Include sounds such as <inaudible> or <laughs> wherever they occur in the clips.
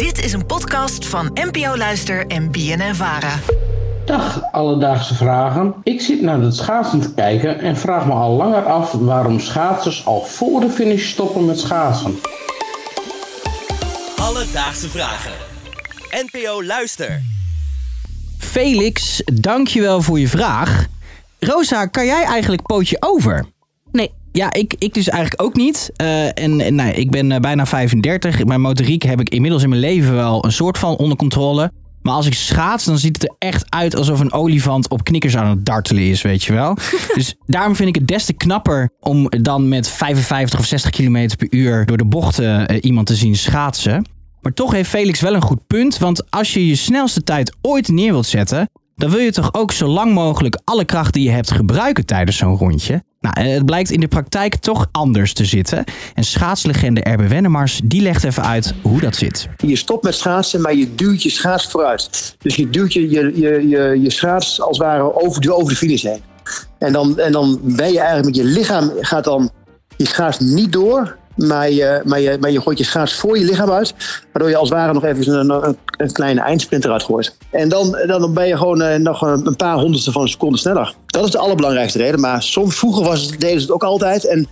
Dit is een podcast van NPO Luister en BNN Vara. Dag alledaagse vragen. Ik zit naar het schaatsen te kijken en vraag me al langer af waarom schaatsers al voor de finish stoppen met schaatsen. Alledaagse vragen. NPO Luister. Felix, dankjewel voor je vraag. Rosa, kan jij eigenlijk pootje over? Ja, ik, ik dus eigenlijk ook niet. Eh, en en nou, ik ben eh, bijna 35. Mijn motoriek heb ik inmiddels in mijn leven wel een soort van onder controle. Maar als ik schaats, dan ziet het er echt uit alsof een olifant op knikkers aan het dartelen is, weet je wel. <laughs> dus daarom vind ik het des te knapper om dan met 55 of 60 km per uur door de bochten eh, iemand te zien schaatsen. Maar toch heeft Felix wel een goed punt, want als je je snelste tijd ooit neer wilt zetten, dan wil je toch ook zo lang mogelijk alle kracht die je hebt gebruiken tijdens zo'n rondje. Nou, eh, het blijkt in de praktijk toch anders te zitten. En schaatslegende Erbe Wennemars, die legt even uit hoe dat zit. Je stopt met schaatsen, maar je duwt je schaats vooruit. Dus je duwt je, je, je, je, je schaats als het ware over, over de finish heen. En dan, en dan ben je eigenlijk met je lichaam, gaat dan je schaats niet door, maar je, maar, je, maar je gooit je schaats voor je lichaam uit. Waardoor je als het ware nog even een, een, kleine eindsprint eruit gooit. En dan, dan ben je gewoon eh, nog een, een paar honderdste van een seconde sneller. Dat is de allerbelangrijkste reden. Maar soms vroeger was het, deden ze het ook altijd. En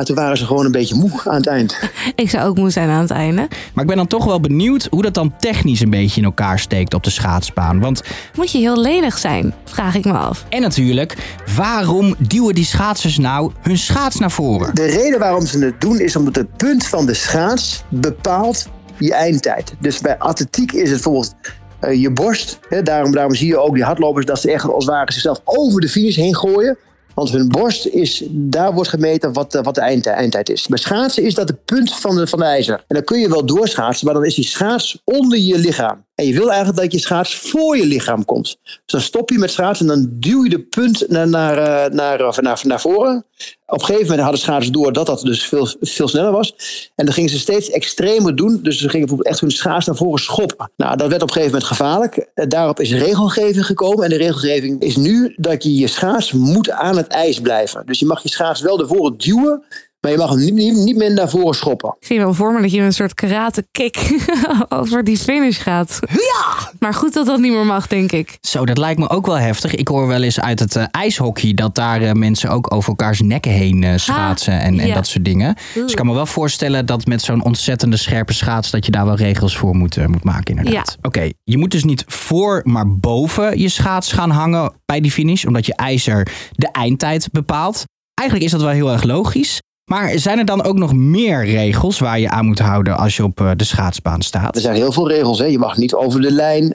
maar toen waren ze gewoon een beetje moe aan het eind. <laughs> Ik zou ook moe zijn aan het einde. Maar ik ben dan toch wel benieuwd hoe dat dan technisch een beetje in elkaar steekt op de schaatsbaan. Want Moet je heel lenig zijn, vraag ik me af. En natuurlijk, waarom duwen die schaatsers nou hun schaats naar voren? De reden waarom ze het doen is omdat het punt van de schaats bepaalt je eindtijd. Dus bij atletiek is het bijvoorbeeld uh, je borst. Hè, daarom, daarom zie je ook die hardlopers dat ze echt als het ware zichzelf over de finish heen gooien. Want hun borst is, daar wordt gemeten wat, wat de eind, eindtijd is. Bij schaatsen is dat het punt van de, van de ijzer. En dan kun je wel doorschaatsen, maar dan is die schaats onder je lichaam. En je wil eigenlijk dat je schaats voor je lichaam komt. Dus dan stop je met schaatsen en dan duw je de punt naar, naar, naar, naar, naar voren. Op een gegeven moment hadden schaatsers door dat dat dus veel, veel sneller was. En dan gingen ze steeds extremer doen. Dus ze gingen bijvoorbeeld echt hun schaats naar voren schoppen. Nou, dat werd op een gegeven moment gevaarlijk. Daarop is regelgeving gekomen. En de regelgeving is nu dat je je schaats moet aan het ijs blijven. Dus je mag je schaats wel ervoor duwen. Maar je mag hem niet, niet, niet meer naar voren schoppen. Ik zie wel voor me dat je een soort karate kick <laughs> over die finish gaat. Ja! Maar goed dat dat niet meer mag, denk ik. Zo, dat lijkt me ook wel heftig. Ik hoor wel eens uit het uh, ijshockey dat daar uh, mensen ook over elkaars nekken heen uh, schaatsen ha, en, en dat soort dingen. Dus ik kan me wel voorstellen dat met zo'n ontzettende scherpe schaats dat je daar wel regels voor moet, moet maken inderdaad. Ja. Oké, okay, je moet dus niet voor, maar boven je schaats gaan hangen bij die finish, omdat je ijzer de eindtijd bepaalt. Eigenlijk is dat wel heel erg logisch. Maar zijn er dan ook nog meer regels waar je aan moet houden als je op de schaatsbaan staat? Er zijn heel veel regels. Hè. Je mag niet over de lijn. Uh,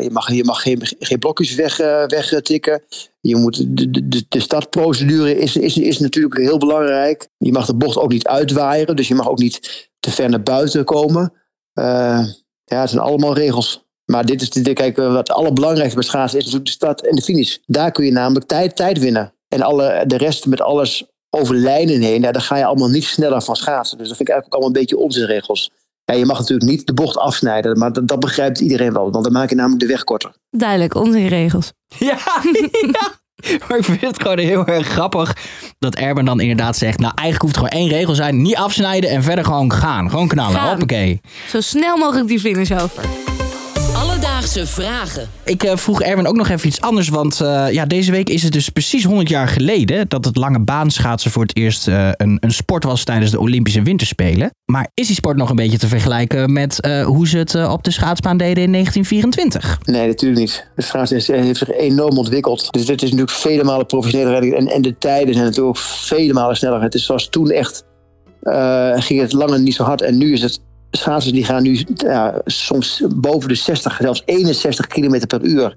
je, mag, je mag geen, geen blokjes weg, wegtikken. Je moet, de, de, de startprocedure is, is, is natuurlijk heel belangrijk. Je mag de bocht ook niet uitwaaieren. Dus je mag ook niet te ver naar buiten komen. Ja, het zijn allemaal regels. Maar dit is de, kijk, wat het allerbelangrijkste bij schaatsen is natuurlijk de start en de finish. Daar kun je namelijk tijd, tijd winnen. En alle, de rest met alles over lijnen heen, ja, dan ga je allemaal niet sneller van schaatsen. Dus dat vind ik eigenlijk ook allemaal een beetje onzinregels. Ja, je mag natuurlijk niet de bocht afsnijden, maar dat, dat begrijpt iedereen wel, want dan maak je namelijk de weg korter. Duidelijk, onzinregels. Ja, <laughs> ja. Maar ik vind het gewoon heel erg grappig dat Erben dan inderdaad zegt... nou, eigenlijk hoeft er gewoon één regel zijn. Niet afsnijden en verder gewoon gaan. Gewoon knallen, Gaan. hoppakee. Zo snel mogelijk die finish over. Alledaagse vragen. Ik eh, vroeg Erwin ook nog even iets anders, want eh, ja, deze week is het dus precies 100 jaar geleden dat het lange baanschaatsen voor het eerst eh, een, een sport was tijdens de Olympische Winterspelen. Maar is die sport nog een beetje te vergelijken met eh, hoe ze het op de schaatsbaan deden in 1924? Nee, natuurlijk niet. De schaatsen is- heeft zich enorm ontwikkeld. Dus dit is natuurlijk vele malen professioneler. En, en de tijden zijn natuurlijk ook vele malen sneller. Het is zoals toen echt, eh, ging het langer niet zo hard. En nu is het, schaatsers die gaan nu ja, soms boven de 60, zelfs 61 km per uur.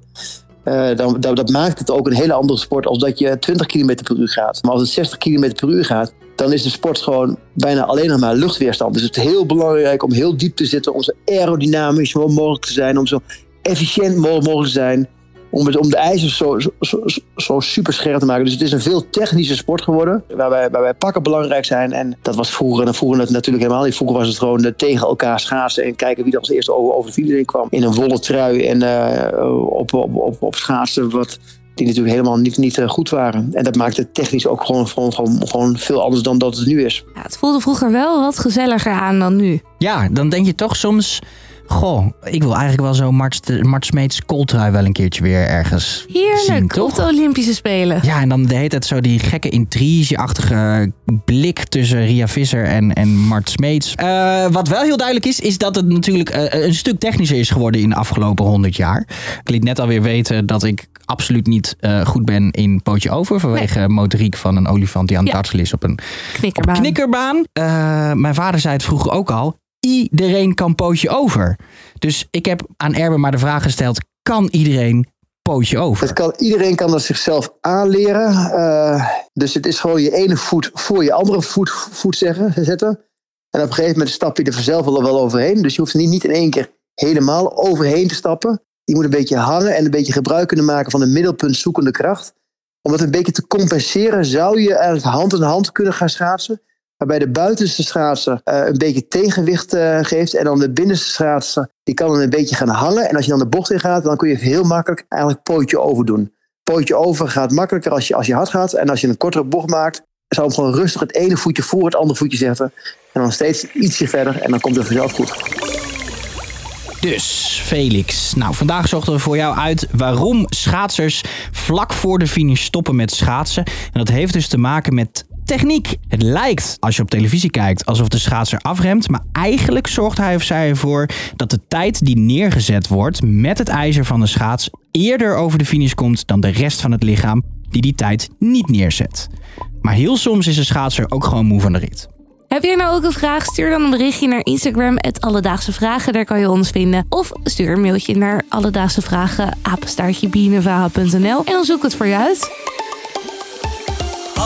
Eh, dan, dat, dat maakt het ook een hele andere sport als dat je 20 km per uur gaat. Maar als het 60 km per uur gaat, dan is de sport gewoon bijna alleen nog maar luchtweerstand. Dus het is heel belangrijk om heel diep te zitten, om zo aerodynamisch mogelijk te zijn, om zo efficiënt mogelijk te zijn. Om, het, om de ijzers zo, zo, zo, zo super scherp te maken. Dus het is een veel technische sport geworden. Waarbij, waarbij pakken belangrijk zijn. En dat was vroeger. En vroeger dat natuurlijk helemaal niet. Vroeger was het gewoon eh, tegen elkaar schaatsen. En kijken wie er als eerste over, over de finish heen kwam. In een wollen trui. En eh, op, op, op, op schaatsen. Wat, die natuurlijk helemaal niet, niet eh, goed waren. En dat maakte het technisch ook gewoon, gewoon, gewoon, gewoon veel anders dan dat het nu is. Ja, het voelde vroeger wel wat gezelliger aan dan nu. Ja, dan denk je toch soms, Goh, ik wil eigenlijk wel zo Mart, Smeets kooltrui wel een keertje weer ergens Heerlijk, zien, op toch? de Olympische Spelen. Ja, en dan de hele tijd zo die gekke intrige-achtige blik tussen Ria Visser en, en Mart Smeets. Eh, wat wel heel duidelijk is, is dat het natuurlijk eh, een stuk technischer is geworden in de afgelopen 100 jaar. Ik liet net alweer weten dat ik absoluut niet eh, goed ben in pootje over. Vanwege motoriek van een olifant die aan het Ja. dartelen is op een Knikkerbaan. knikkerbaan. Mijn vader zei het vroeger ook al. Iedereen kan pootje over. Dus ik heb aan Erben maar de vraag gesteld. Kan iedereen pootje over? Het kan, iedereen kan dat zichzelf aanleren. Eh, dus het is gewoon je ene voet voor je andere voet, voet zeggen, zetten. En op een gegeven moment stap je er vanzelf wel, wel overheen. Dus je hoeft niet, niet in één keer helemaal overheen te stappen. Je moet een beetje hangen en een beetje gebruik kunnen maken van de middelpunt zoekende kracht. Om dat een beetje te compenseren zou je eigenlijk hand in hand kunnen gaan schaatsen. Waarbij de buitenste schaatser eh, een beetje tegenwicht eh, geeft. En dan de binnenste schaatser die kan dan een beetje gaan hangen. En als je dan de bocht in gaat, dan kun je heel makkelijk eigenlijk pootje over doen. Pootje over gaat makkelijker als je, als je hard gaat. En als je een kortere bocht maakt, zou hem gewoon rustig het ene voetje voor het andere voetje zetten. En dan steeds ietsje verder en dan komt het vanzelf goed. Dus, Felix. Nou, vandaag zochten we voor jou uit waarom schaatsers vlak voor de finish stoppen met schaatsen. En dat heeft dus te maken met techniek. Het lijkt, als je op televisie kijkt, alsof de schaatser afremt. Maar eigenlijk zorgt hij of zij ervoor dat de tijd die neergezet wordt met het ijzer van de schaats eerder over de finish komt dan de rest van het lichaam die die tijd niet neerzet. Maar heel soms is een schaatser ook gewoon moe van de rit. Heb jij nou ook een vraag? Stuur dan een berichtje naar Instagram, het Alledaagse Vragen. Daar kan je ons vinden. Of stuur een mailtje naar Alledaagse Vragen, apenstaartje en dan zoek ik het voor je uit.